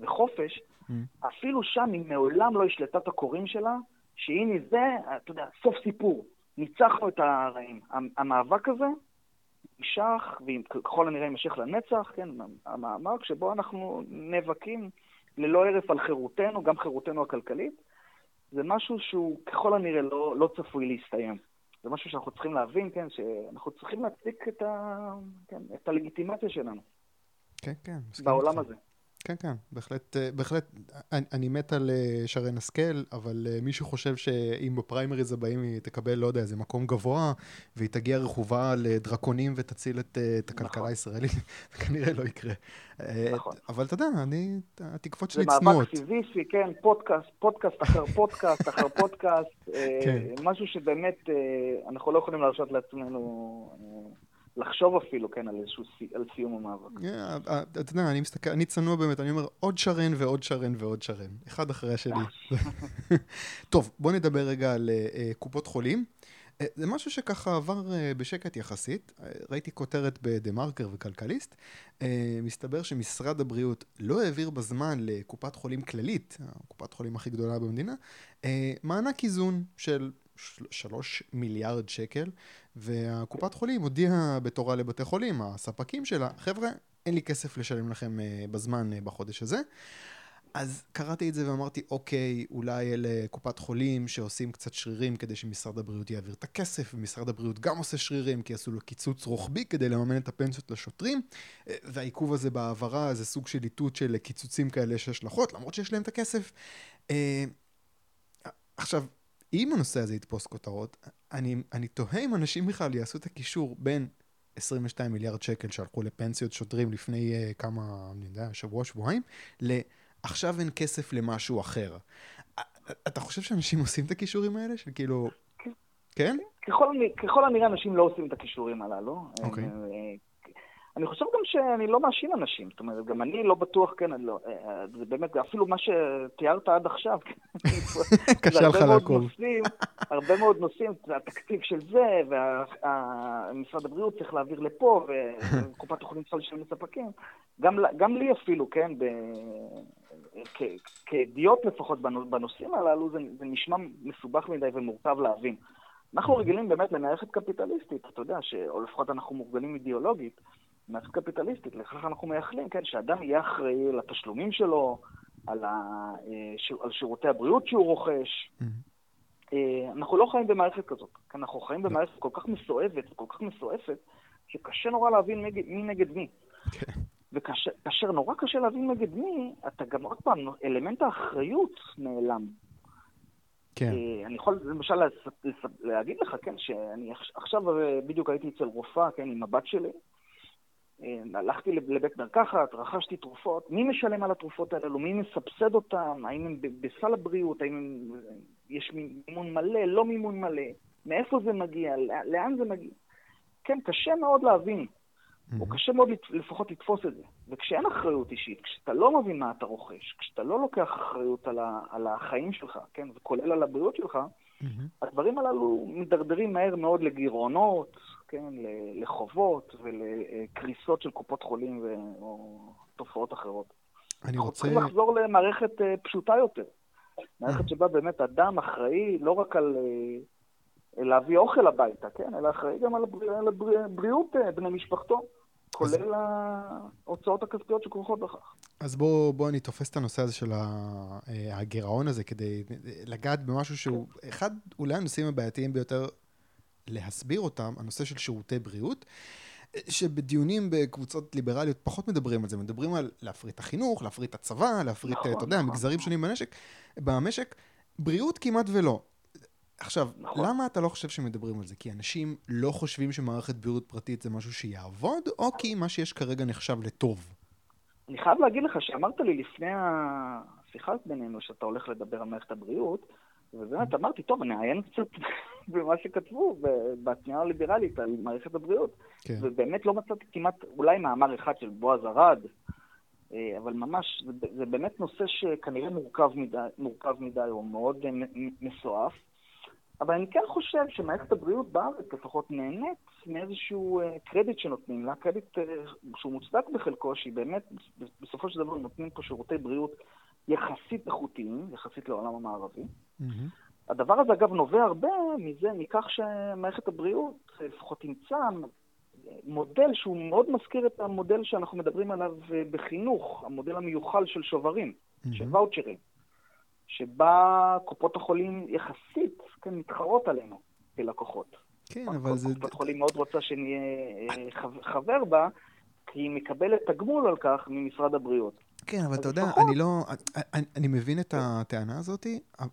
Speaker 2: וחופש, mm. אפילו שם היא מעולם לא השלטה את הקוראים שלה, שהנה זה, אתה יודע, סוף סיפור. ניצחנו את הרעים. המאבק הזה נמשך, וככל הנראה יימשך לנצח, כן, המאבק שבו אנחנו נאבקים ללא הרף על חירותנו, גם חירותנו הכלכלית, זה משהו שהוא ככל הנראה לא, לא צפוי להסתיים. זה משהו שאנחנו צריכים להבין, כן, שאנחנו צריכים להצדיק את, ה, כן, את הלגיטימציה שלנו.
Speaker 1: כן, כן.
Speaker 2: בעולם הזה.
Speaker 1: כן, כן, בהחלט, אה, בהחלט, אני, אני מת על אה, שרן השכל, אבל אה, מישהו חושב שאם בפריימריז הבאים היא תקבל, לא יודע, איזה מקום גבוה, והיא תגיע רכובה על דרקונים ותציל את, את הכלכלה נכון. הישראלית, זה כנראה לא יקרה. נכון. אבל אתה יודע, אני, התקוות שלי צנועות.
Speaker 2: זה מאבק סיזיפי, כן, פודקאסט, פודקאסט אחר פודקאסט אחר פודקאסט, כן. משהו שבאמת אנחנו לא יכולים להרשות לעצמנו לחשוב אפילו, כן, על איזשהו, על סיום המאבק.
Speaker 1: Yeah, אתה יודע, אני מסתכל, אני צנוע באמת, אני אומר עוד שרן ועוד שרן ועוד שרן, אחד אחרי השני. טוב, בוא נדבר רגע על אה, קופות חולים. אה, זה משהו שככה עבר אה, בשקט יחסית. אה, ראיתי כותרת בדה מרקר וכלכליסט. מסתבר שמשרד הבריאות לא העביר בזמן לקופת חולים כללית, הקופת חולים הכי גדולה במדינה, מענק איזון של שלוש מיליארד שקל, והקופת חולים הודיעה בתורה לבתי חולים, הספקים שלה, חבר'ה, אין לי כסף לשלם לכם בזמן בחודש הזה. אז קראתי את זה ואמרתי, אוקיי, אולי אלה קופת חולים שעושים קצת שרירים כדי שמשרד הבריאות יעביר את הכסף, ומשרד הבריאות גם עושה שרירים כי עשו לו קיצוץ רוחבי כדי לממן את הפנסיות לשוטרים, אה, והעיכוב הזה בהעברה זה סוג של איתות של קיצוצים כאלה יש השלכות, למרות שיש להם את הכסף. אה, עכשיו, אם הנושא הזה יתפוס כותרות, אני, אני תוהה אם אנשים בכלל יעשו את הקישור בין 22 מיליארד שקל שהלכו לפנסיות שוטרים לפני uh, כמה, אני יודע, שבוע, שבועיים, ל... עכשיו אין כסף למשהו אחר. אתה חושב שאנשים עושים את הכישורים האלה? של כאילו... כן?
Speaker 2: ככל, ככל הנראה אנשים לא עושים את הכישורים הללו.
Speaker 1: אוקיי.
Speaker 2: אה, אני חושב גם שאני לא מאשים אנשים, זאת אומרת, גם אני לא בטוח, כן, אני לא, אה, זה באמת, אפילו מה שתיארת עד עכשיו,
Speaker 1: קשה לך לעקוב.
Speaker 2: הרבה מאוד נושאים, התקציב של זה, ומשרד הבריאות צריך להעביר לפה, וקופת החולים צריכה לשלם לספקים. גם לי אפילו, כן, כידיעות לפחות בנושאים הללו, זה נשמע מסובך מדי ומורכב להבין. אנחנו רגילים באמת למערכת קפיטליסטית, אתה יודע, או לפחות אנחנו מורגלים אידיאולוגית, מערכת קפיטליסטית, לכך אנחנו מייחלים, כן, שאדם יהיה אחראי לתשלומים שלו, על, ה, אה, על שירותי הבריאות שהוא רוכש. Mm-hmm. אנחנו לא חיים במערכת כזאת, אנחנו חיים במערכת כל כך מסואבת וכל כך מסועפת, שקשה נורא להבין נגד, מי נגד מי. כן. וכאשר נורא קשה להבין נגד מי, אתה גם עוד פעם, אלמנט האחריות נעלם.
Speaker 1: כן.
Speaker 2: אה, אני יכול למשל להגיד לך, כן, שאני עכשיו בדיוק הייתי אצל רופאה, כן, עם הבת שלי, אה, הלכתי לבית מרקחת, רכשתי תרופות, מי משלם על התרופות האלו, מי מסבסד אותן, האם הם בסל הבריאות, האם הם, יש מימון מלא, לא מימון מלא, מאיפה זה מגיע, לאן זה מגיע. כן, קשה מאוד להבין, או קשה מאוד לפחות לתפוס את זה. וכשאין אחריות אישית, כשאתה לא מבין מה אתה רוכש, כשאתה לא לוקח אחריות על, ה, על החיים שלך, כן, וכולל על הבריאות שלך, הדברים הללו מידרדרים מהר מאוד לגירעונות, כן, לחובות ולקריסות של קופות חולים ו... או תופעות אחרות.
Speaker 1: אני רוצה... אנחנו
Speaker 2: צריכים לחזור למערכת אה, פשוטה יותר. מערכת שבה באמת אדם אחראי לא רק על אה, להביא אוכל הביתה, כן, אלא אחראי גם על, הבר... על הבריאות אה, בני משפחתו. כולל ההוצאות הכספיות שכרוכות בכך.
Speaker 1: אז בואו בוא אני תופס את הנושא הזה של הגירעון הזה כדי לגעת במשהו שהוא אחד אולי הנושאים הבעייתיים ביותר להסביר אותם, הנושא של שירותי בריאות. שבדיונים בקבוצות ליברליות פחות מדברים על זה, מדברים על להפריט את החינוך, להפריט את הצבא, להפריט, נכון, אתה יודע, נכון. מגזרים שונים בנשק, במשק, בריאות כמעט ולא. עכשיו, נכון. למה אתה לא חושב שמדברים על זה? כי אנשים לא חושבים שמערכת בריאות פרטית זה משהו שיעבוד, או כי מה שיש כרגע נחשב לטוב?
Speaker 2: אני חייב להגיד לך שאמרת לי לפני השיחה בינינו שאתה הולך לדבר על מערכת הבריאות, ובאמת אמרתי, טוב, אני אעיין קצת במה שכתבו בתנועה הליברלית על מערכת הבריאות. כן. ובאמת לא מצאתי כמעט, אולי מאמר אחד של בועז ארד, אה, אבל ממש, זה, זה באמת נושא שכנראה מורכב מדי, מורכב מדי או מאוד אה, מסועף. אבל אני כן חושב שמערכת הבריאות בארץ לפחות נהנית מאיזשהו אה, קרדיט שנותנים לה, קרדיט שהוא מוצדק בחלקו, שהיא באמת, בסופו של דבר נותנים פה שירותי בריאות יחסית איכותיים, יחסית לעולם המערבי. Mm-hmm. הדבר הזה, אגב, נובע הרבה מזה, מכך שמערכת הבריאות לפחות אימצה מודל שהוא מאוד מזכיר את המודל שאנחנו מדברים עליו אה, בחינוך, המודל המיוחל של שוברים, mm-hmm. של ואוצ'רים, שבה קופות החולים יחסית, כן, מתחרות עלינו כלקוחות.
Speaker 1: כן, אבל זה...
Speaker 2: קופת חולים מאוד רוצה שנהיה אה, חבר בה, כי היא מקבלת תגמול על כך ממשרד הבריאות.
Speaker 1: כן, אבל אתה יודע, אני לא... אני, אני מבין את הטענה הזאת,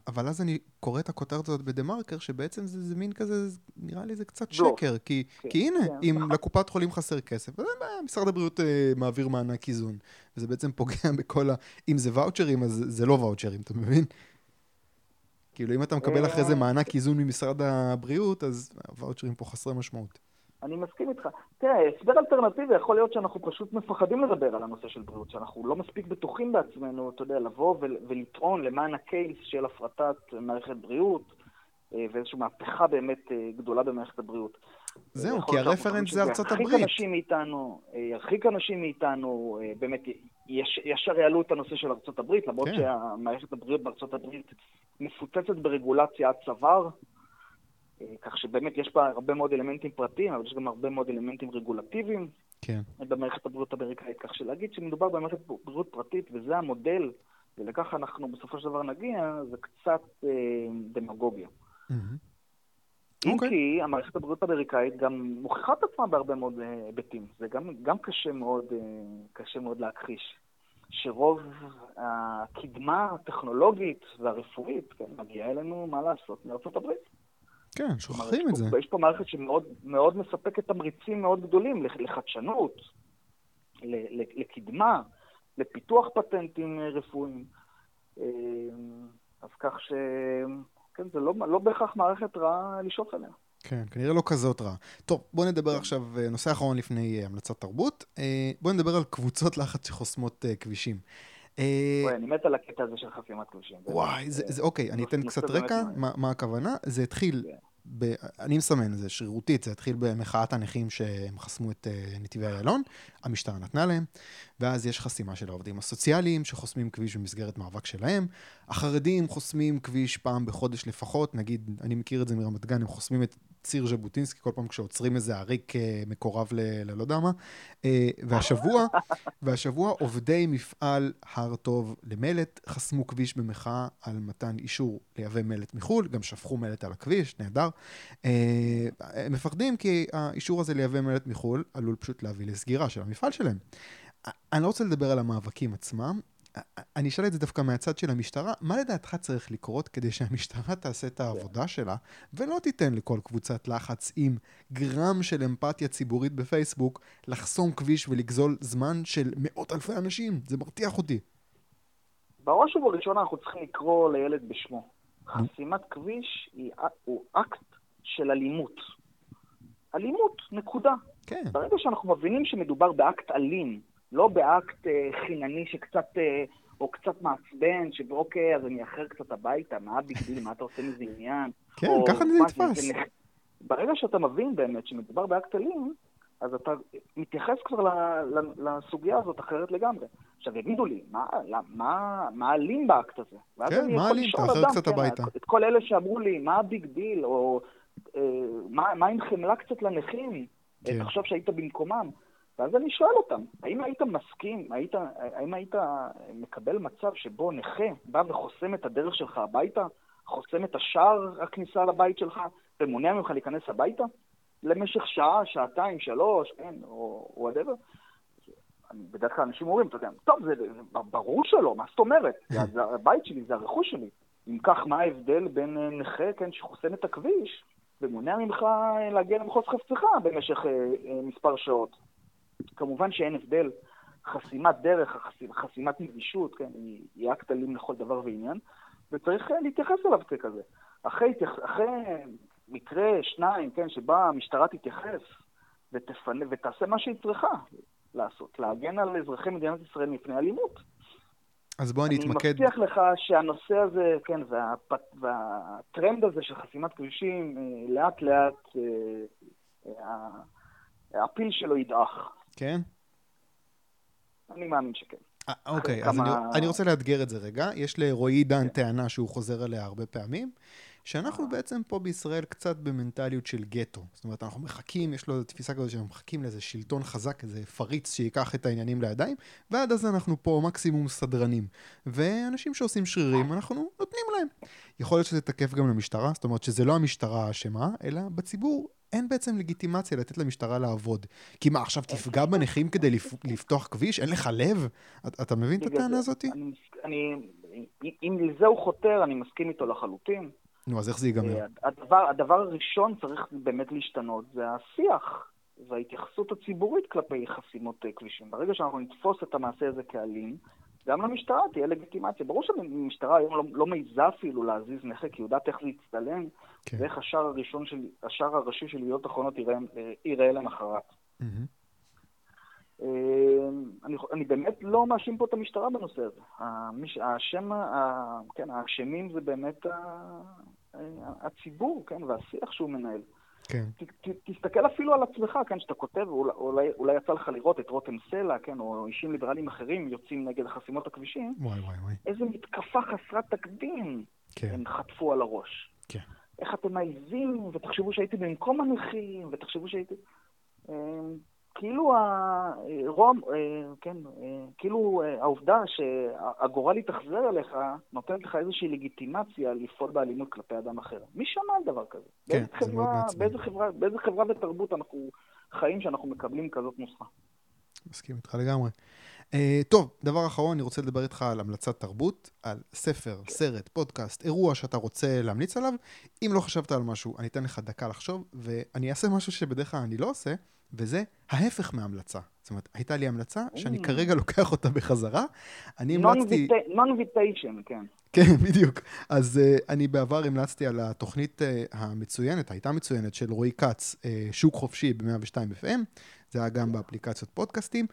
Speaker 1: אבל אז אני קורא את הכותרת הזאת בדה-מרקר, שבעצם זה, זה מין כזה, נראה לי זה קצת לא. שקר, כי, כן, כי הנה, כן, אם. לקופת חולים חסר כסף, אז משרד הבריאות אה, מעביר מענק איזון, וזה בעצם פוגע בכל ה... אם זה ואוצ'רים, אז זה לא ואוצ'רים, אתה מבין? כאילו, אם אתה מקבל אחרי זה אה, מענק איזון ממשרד הבריאות, אז הוואוצ'רים פה חסרי משמעות.
Speaker 2: אני מסכים איתך. תראה, הסבר אלטרנטיבי יכול להיות שאנחנו פשוט מפחדים לדבר על הנושא של בריאות, שאנחנו לא מספיק בטוחים בעצמנו, אתה יודע, לבוא ולטעון למען הקייס של הפרטת מערכת בריאות, ואיזושהי מהפכה באמת גדולה במערכת הבריאות.
Speaker 1: זהו, כי הרפרנס זה ארצות הברית.
Speaker 2: ירחיק אנשים מאיתנו, ירחיק אנשים מאיתנו, באמת יש, ישר יעלו את הנושא של ארצות הברית, למרות כן. שהמערכת הבריאות בארצות הברית מפוצצת ברגולציה עד צוואר, כך שבאמת יש בה הרבה מאוד אלמנטים פרטיים, אבל יש גם הרבה מאוד אלמנטים רגולטיביים.
Speaker 1: כן.
Speaker 2: במערכת הבריאות האמריקאית, כך שלהגיד שמדובר במערכת בריאות פרטית וזה המודל, ולכך אנחנו בסופו של דבר נגיע, זה קצת אה, דמגוגיה. Mm-hmm. אם okay. אוקיי. כי המערכת הבריאות האמריקאית גם מוכיחה את עצמה בהרבה מאוד אה, היבטים. זה גם, גם קשה, מאוד, אה, קשה מאוד להכחיש. שרוב הקדמה הטכנולוגית והרפואית כן, מגיעה אלינו, מה לעשות, מארצות הברית.
Speaker 1: כן, שוכחים את זה.
Speaker 2: יש פה מערכת שמאוד מספקת תמריצים מאוד גדולים לחדשנות, לקדמה, לפיתוח פטנטים אה, רפואיים. אה, אז כך ש... כן, זה לא, לא בהכרח מערכת רעה לשאוף אליה.
Speaker 1: כן, כנראה לא כזאת רעה. טוב, בואו נדבר כן. עכשיו, אה, נושא אחרון לפני המלצת תרבות. בואו נדבר על קבוצות לחץ שחוסמות כבישים.
Speaker 2: וואי, אני מת על הקטע הזה של חסימת כבישים.
Speaker 1: וואי, זה, אוקיי, אני אתן קצת רקע, מה הכוונה. זה התחיל כן. ב... אני מסמן את זה שרירותית, זה התחיל במחאת הנכים שהם חסמו את uh, נתיבי איילון, המשטרה נתנה להם, ואז יש חסימה של העובדים הסוציאליים שחוסמים כביש במסגרת מאבק שלהם, החרדים חוסמים כביש פעם בחודש לפחות, נגיד, אני מכיר את זה מרמת גן, הם חוסמים את ציר ז'בוטינסקי כל פעם כשעוצרים איזה עריק אה, מקורב ללא יודע מה. אה, והשבוע, והשבוע עובדי מפעל הר טוב למלט חסמו כביש במחאה על מתן אישור לייבא מלט מחו"ל, גם שפכו מלט על הכביש, נהדר. אה, הם מפחדים כי האישור הזה לייבא מלט מחו"ל עלול פשוט להביא לסגירה של המפעל שלהם. אני לא רוצה לדבר על המאבקים עצמם, אני אשאל את זה דווקא מהצד של המשטרה, מה לדעתך צריך לקרות כדי שהמשטרה תעשה את העבודה שלה, ולא תיתן לכל קבוצת לחץ עם גרם של אמפתיה ציבורית בפייסבוק לחסום כביש ולגזול זמן של מאות אלפי אנשים? זה מרתיח אותי.
Speaker 2: בראש ובראשונה אנחנו צריכים לקרוא לילד בשמו. חסימת כביש היא, הוא אקט של אלימות. אלימות, נקודה. כן. ברגע שאנחנו מבינים שמדובר באקט אלים, לא באקט אה, חינני שקצת, אה, או קצת מעצבן, שאוקיי, אז אני אאחר קצת הביתה, מה ה big מה אתה עושה מזה עניין?
Speaker 1: כן, או, ככה זה נתפס.
Speaker 2: ברגע שאתה מבין באמת שמדובר באקט אלים, אז אתה מתייחס כבר לסוגיה הזאת אחרת לגמרי. עכשיו יגידו לי, מה, אלים באקט הזה?
Speaker 1: כן, מה אלים? תאחר קצת כן, הביתה.
Speaker 2: את כל אלה שאמרו לי, מה ה big deal, או אה, מה, מה עם חמלה קצת לנכים? כן. תחשוב שהיית במקומם. ואז אני שואל אותם, האם היית מסכים, היית, האם היית מקבל מצב שבו נכה בא וחוסם את הדרך שלך הביתה, חוסם את השער הכניסה לבית שלך, ומונע ממך להיכנס הביתה? למשך שעה, שעתיים, שלוש, כן, או וואטאבר? בדרך כלל אנשים אומרים, אתה יודע, טוב, זה, זה ברור שלא, מה זאת אומרת? זה, הבית שלי, זה הרכוש שלי. אם כך, מה ההבדל בין אה, נכה, כן, שחוסם את הכביש, ומונע ממך להגיע למחוז חפצך במשך אה, אה, מספר שעות? כמובן שאין הבדל, חסימת דרך, חסימת נגישות, כן, היא, היא אקט אלים לכל דבר ועניין, וצריך אה, להתייחס אליו ככזה. אחרי, אחרי מקרה, שניים, כן, שבה המשטרה תתייחס ותפנה, ותעשה מה שהיא צריכה לעשות, להגן על אזרחי מדינת ישראל מפני אלימות.
Speaker 1: אז בוא אני אתמקד...
Speaker 2: אני מבטיח לך שהנושא הזה, כן, והפ... והטרנד הזה של חסימת כבישים, אה, לאט לאט אה, הפיל שלו ידעך.
Speaker 1: כן?
Speaker 2: אני מאמין שכן.
Speaker 1: 아, אה, אוקיי, אז כמה... אני, אני רוצה לאתגר את זה רגע. יש לרועי דן כן. טענה שהוא חוזר עליה הרבה פעמים, שאנחנו אה. בעצם פה בישראל קצת במנטליות של גטו. זאת אומרת, אנחנו מחכים, יש לו תפיסה כזאת שאנחנו מחכים לאיזה שלטון חזק, איזה פריץ שייקח את העניינים לידיים, ועד אז אנחנו פה מקסימום סדרנים. ואנשים שעושים שרירים, אנחנו נותנים להם. יכול להיות שזה תקף גם למשטרה, זאת אומרת שזה לא המשטרה האשמה, אלא בציבור אין בעצם לגיטימציה לתת למשטרה לעבוד. כי מה, עכשיו תפגע בנכים כדי לפתוח כביש? אין לך לב? אתה מבין את הטענה הזאת?
Speaker 2: אם לזה הוא חותר, אני מסכים איתו לחלוטין.
Speaker 1: נו, אז איך זה ייגמר?
Speaker 2: הדבר, הדבר הראשון צריך באמת להשתנות, זה השיח וההתייחסות הציבורית כלפי חסימות כבישים. ברגע שאנחנו נתפוס את המעשה הזה כאלים, גם למשטרה תהיה לגיטימציה. ברור שהמשטרה היום לא, לא מעיזה אפילו להזיז נכה, כי היא יודעת איך להצטלם, כן. ואיך השער הראשון של, השער הראשי של ידיעות אחרונות יראה, יראה למחרת. Mm-hmm. אני, אני באמת לא מאשים פה את המשטרה בנושא הזה. המש, השם, ה, כן, האשמים זה באמת הציבור, כן, והשיח שהוא מנהל.
Speaker 1: כן.
Speaker 2: ת, ת, תסתכל אפילו על עצמך, כן, שאתה כותב, אולי, אולי יצא לך לראות את רותם סלע, כן, או אישים ליברליים אחרים יוצאים נגד חסימות הכבישים.
Speaker 1: וואי וואי וואי.
Speaker 2: איזה מתקפה חסרת תקדים
Speaker 1: כן.
Speaker 2: הם חטפו על הראש.
Speaker 1: כן.
Speaker 2: איך אתם מעיזים, ותחשבו שהייתי במקום הנכים, ותחשבו שהייתי... אה, כאילו הרום, אה, כן, אה, כאילו העובדה שהגורל יתאכזר אליך, נותנת לך איזושהי לגיטימציה לפעול באלימות כלפי אדם אחר. מי שמע על דבר כזה?
Speaker 1: כן,
Speaker 2: באיזה
Speaker 1: זה מאוד
Speaker 2: חברה-
Speaker 1: מעצבן.
Speaker 2: באיזה חברה, באיזה חברה ותרבות אנחנו חיים שאנחנו מקבלים כזאת נוסחה?
Speaker 1: מסכים איתך לגמרי. Uh, טוב, דבר אחרון, אני רוצה לדבר איתך על המלצת תרבות, על ספר, סרט, פודקאסט, אירוע שאתה רוצה להמליץ עליו. אם לא חשבת על משהו, אני אתן לך דקה לחשוב, ואני אעשה משהו שבדרך כלל אני לא עושה, וזה ההפך מהמלצה. זאת אומרת, הייתה לי המלצה שאני
Speaker 2: Mm.
Speaker 1: כרגע לוקח אותה בחזרה. אני המלצתי...
Speaker 2: non-invitation, כן.
Speaker 1: כן, בדיוק. אז uh, אני בעבר המלצתי על התוכנית uh, המצוינת, הייתה מצוינת, של רועי כץ, uh, שוק חופשי ב-102 FM, זה היה גם באפליקציות פודקאסטים,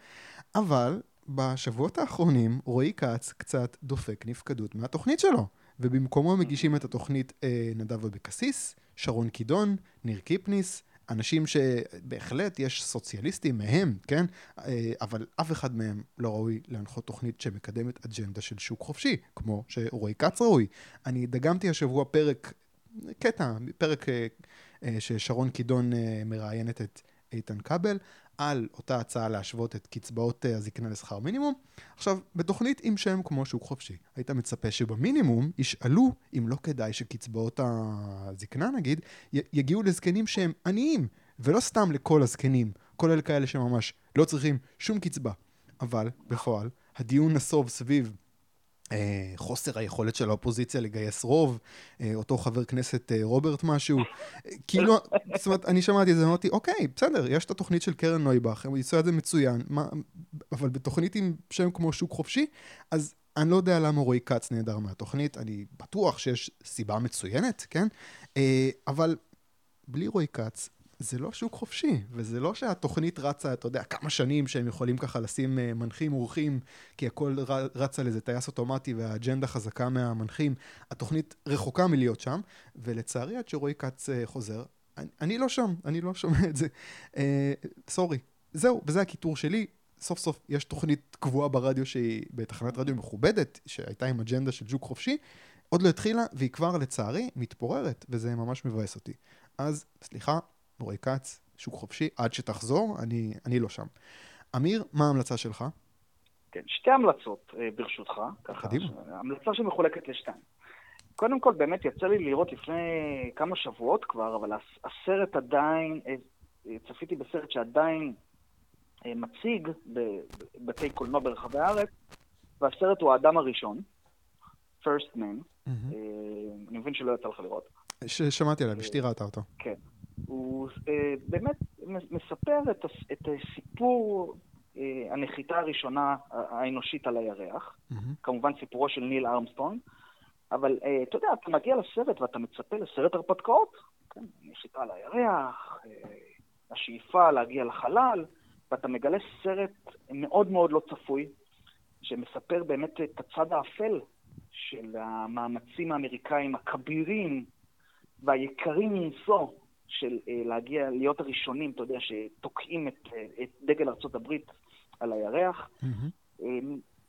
Speaker 1: אבל בשבועות האחרונים רועי כץ קצת דופק נפקדות מהתוכנית שלו, ובמקומו מגישים את התוכנית uh, נדב אבקסיס, שרון קידון, ניר קיפניס, אנשים שבהחלט יש סוציאליסטים מהם, כן? אה, אבל אף אחד מהם לא ראוי להנחות תוכנית שמקדמת אג'נדה של שוק חופשי, כמו שרועי כץ ראוי. אני דגמתי השבוע פרק, קטע, פרק אה, אה, ששרון קידון אה, מראיינת את איתן כבל, על אותה הצעה להשוות את קצבאות אה, הזקנה לשכר מינימום. עכשיו, בתוכנית עם שם כמו שוק חופשי, היית מצפה שבמינימום ישאלו אם לא כדאי שקצבאות הזקנה, נגיד, יגיעו לזקנים שהם עניים, ולא סתם לכל הזקנים, כולל כאלה שממש לא צריכים שום קצבה. אבל בפועל, הדיון נסוב סביב חוסר היכולת של האופוזיציה לגייס רוב, אה, אותו חבר כנסת אה, רוברט משהו, אה, כאילו, זאת אומרת, אני שמעתי את זה, אמרתי, אוקיי, בסדר, יש את התוכנית של קרן נויבך, הם יצאו את זה מצוין, מה, אבל בתוכנית עם שם כמו שוק חופשי, אז אני לא יודע למה רועי כץ נהדר מהתוכנית, אני בטוח שיש סיבה מצוינת, כן? אה, אבל בלי רועי כץ, זה לא שוק חופשי, וזה לא שהתוכנית רצה, אתה יודע, כמה שנים שהם יכולים ככה לשים אה, מנחים אורחים, כי הכל רץ על איזה טייס אוטומטי והאג'נדה חזקה מהמנחים. התוכנית רחוקה מלהיות שם, ולצערי עד שרועי כץ אה, חוזר, אני, אני לא שם, אני לא שומע את זה. אה, סורי. זהו, וזה הקיטור שלי. סוף סוף יש תוכנית קבועה ברדיו שהיא בתחנת רדיו מכובדת, שהייתה עם אג'נדה של שוק חופשי, עוד לא התחילה, והיא כבר לצערי מתפוררת, וזה ממש מבאס אותי. אז סליחה, רועי כץ, שוק חופשי, עד שתחזור, אני, אני לא שם. אמיר, מה ההמלצה שלך?
Speaker 2: כן, שתי המלצות, אה, ברשותך. ככה,
Speaker 1: קדימה.
Speaker 2: המלצה שמחולקת לשתיים. קודם כל, באמת יצא לי לראות לפני כמה שבועות כבר, אבל הס- הסרט עדיין, אה, אה, צפיתי בסרט שעדיין מציג בבתי קולנוע ברחבי הארץ, והסרט הוא האדם הראשון, First Man. אה, אני מבין שלא יצא לך לראות.
Speaker 1: ששמעתי עליו, אשתי ראתה אותו.
Speaker 2: כן. הוא אה, באמת מספר את, את סיפור אה, הנחיתה הראשונה האנושית על הירח. כמובן סיפורו של ניל ארמסטרונג, אבל אה, אתה יודע, אתה מגיע לסרט ואתה מצפה לסרט הרפתקאות, כן, נחיתה על הירח, השאיפה להגיע לחלל, ואתה מגלה סרט מאוד מאוד לא צפוי, שמספר באמת את הצד האפל של המאמצים האמריקאים הכבירים והיקרים מנשוא של אה, להגיע, להיות הראשונים, אתה יודע, שתוקעים את, אה, את דגל הברית על הירח. אה,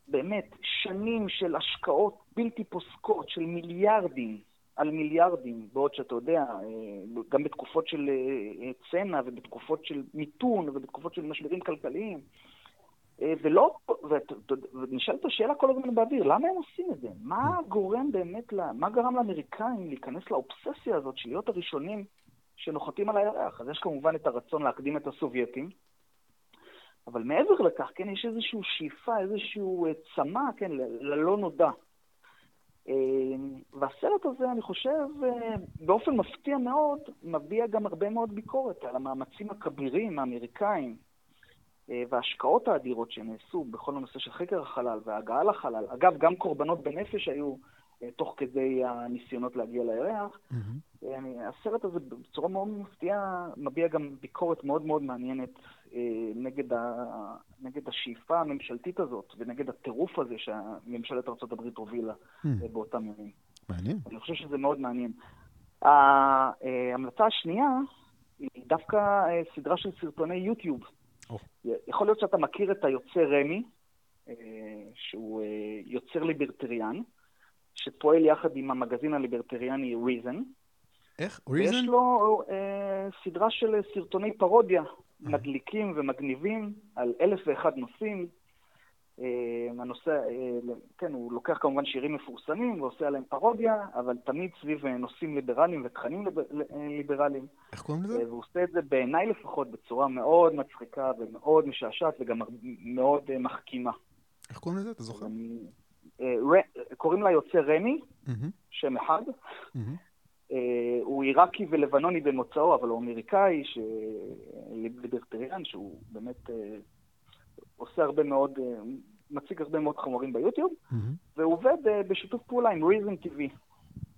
Speaker 2: באמת, שנים של השקעות בלתי פוסקות, של מיליארדים על מיליארדים, בעוד שאתה יודע, אה, גם בתקופות של צנע ובתקופות של מיתון ובתקופות של משברים כלכליים. אה, ולא, ונשאלת השאלה כל הזמן באוויר, למה הם עושים את זה? מה גורם באמת, ל- מה גרם לאמריקאים להיכנס לאובססיה הזאת של להיות הראשונים שנוחתים על הירח? אז יש כמובן את הרצון להקדים את הסובייטים, אבל מעבר לכך, כן, יש איזושהי שאיפה, איזשהו אה, צמא, כן, ללא נודע. אה, והסרט הזה, אני חושב, באופן מפתיע מאוד, מביע גם הרבה מאוד ביקורת על המאמצים הכבירים האמריקאים וההשקעות האדירות שנעשו בכל הנושא של חקר החלל וההגעה לחלל. אגב, גם קורבנות בנפש היו אה, תוך כדי הניסיונות להגיע לירח. אה, הסרט הזה בצורה מאוד מפתיעה מביע גם ביקורת מאוד מאוד מעניינת אה, נגד, ה... נגד השאיפה הממשלתית הזאת ונגד הטירוף הזה שממשלת ארה"ב הובילה אה, באותם ימים.
Speaker 1: מעניין.
Speaker 2: אני חושב שזה מאוד מעניין. ההמלצה השנייה היא דווקא אה, סדרה של סרטוני יוטיוב.
Speaker 1: או.
Speaker 2: יכול להיות שאתה מכיר את היוצר רמי, אה, שהוא אה, יוצר ליברטריאן, שפועל יחד עם המגזין הליברטריאני Reason.
Speaker 1: איך?
Speaker 2: ויש
Speaker 1: ריזן?
Speaker 2: לו אה, סדרה של סרטוני פרודיה, מדליקים ומגניבים, על אלף ואחד נושאים. אה, הנושא, אה, כן, הוא לוקח כמובן שירים מפורסמים ועושה עליהם פרודיה, אבל תמיד סביב אה, נושאים ליברליים ותכנים ליבר, ליברליים.
Speaker 1: איך קוראים לזה?
Speaker 2: והוא עושה את זה בעיניי לפחות בצורה מאוד מצחיקה ומאוד משעשעת וגם מאוד מחכימה.
Speaker 1: איך קוראים לזה? אתה זוכר?
Speaker 2: קוראים לה יוצא רמי, שם אחד. הוא עיראקי ולבנוני במוצאו, אבל הוא אמריקאי. ליברטריאן, שהוא באמת עושה הרבה מאוד, אה, מציג הרבה מאוד חומרים ביוטיוב,
Speaker 1: מהמם.
Speaker 2: והוא עובד אה, בשיתוף פעולה עם Reason TV,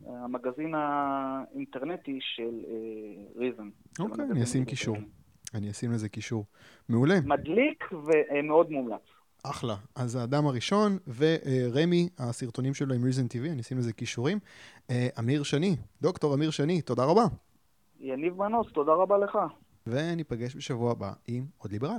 Speaker 2: אה, המגזין האינטרנטי של. של
Speaker 1: אוקיי,
Speaker 2: המגזין
Speaker 1: אני אשים. קישור. אני אשים לזה קישור. מעולה,
Speaker 2: מדליק ומאוד מומלץ.
Speaker 1: אחלה. אז האדם הראשון, ורמי, הסרטונים שלו עם ריזן TV, אני אשים לזה קישורים. אמיר שני, דוקטור אמיר שני, תודה רבה.
Speaker 2: יניב מנוס, תודה רבה לך.
Speaker 1: וניפגש בשבוע הבא עם עוד ליברל.